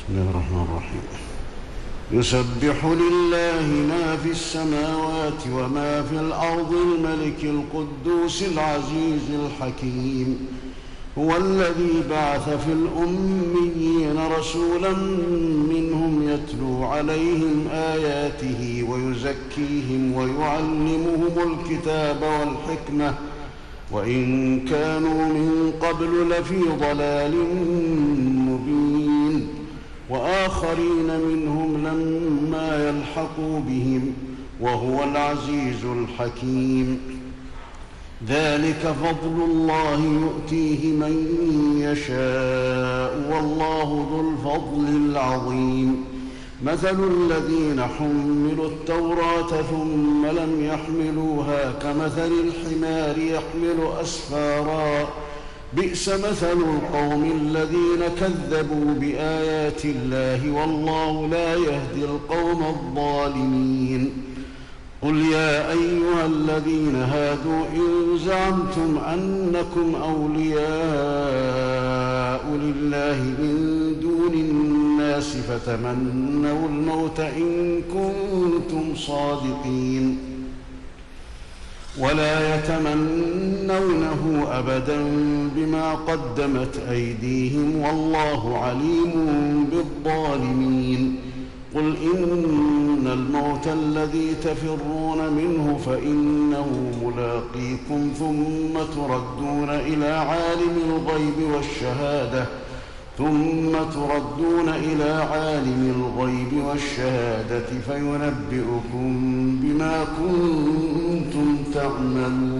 بسم الله الرحمن الرحيم. يسبح لله ما في السماوات وما في الأرض الملك القدوس العزيز الحكيم. هو الذي بعث في الأميين رسولا منهم يتلو عليهم آياته ويزكيهم ويعلمهم الكتاب والحكمة. وإن كانوا من قبل لفي ضلال مبين. وآخرين منهم لما يلحقوا بهم وهو العزيز الحكيم. ذلك فضل الله يؤتيه من يشاء والله ذو الفضل العظيم. مثل الذين حملوا التوراة ثم لم يحملوها كمثل الحمار يحمل أسفارا بئس مثل القوم الذين كذبوا بآيات الله والله لا يهدي القوم الظالمين. قل يا أيها الذين هادوا إن زعمتم أنكم أولياء لله من دون الناس فتمنوا الموت إن كنتم صادقين. ولا يتمنونه أبدا بما قدمت أيديهم والله عليم بالظالمين. قل إن الموت الذي تفرون منه فإنه ملاقيكم ثم تردون إلى عالم الغيب والشهادة ثم تردون إلى عالم الغيب والشهادة فينبئكم بما كنتم تعملون.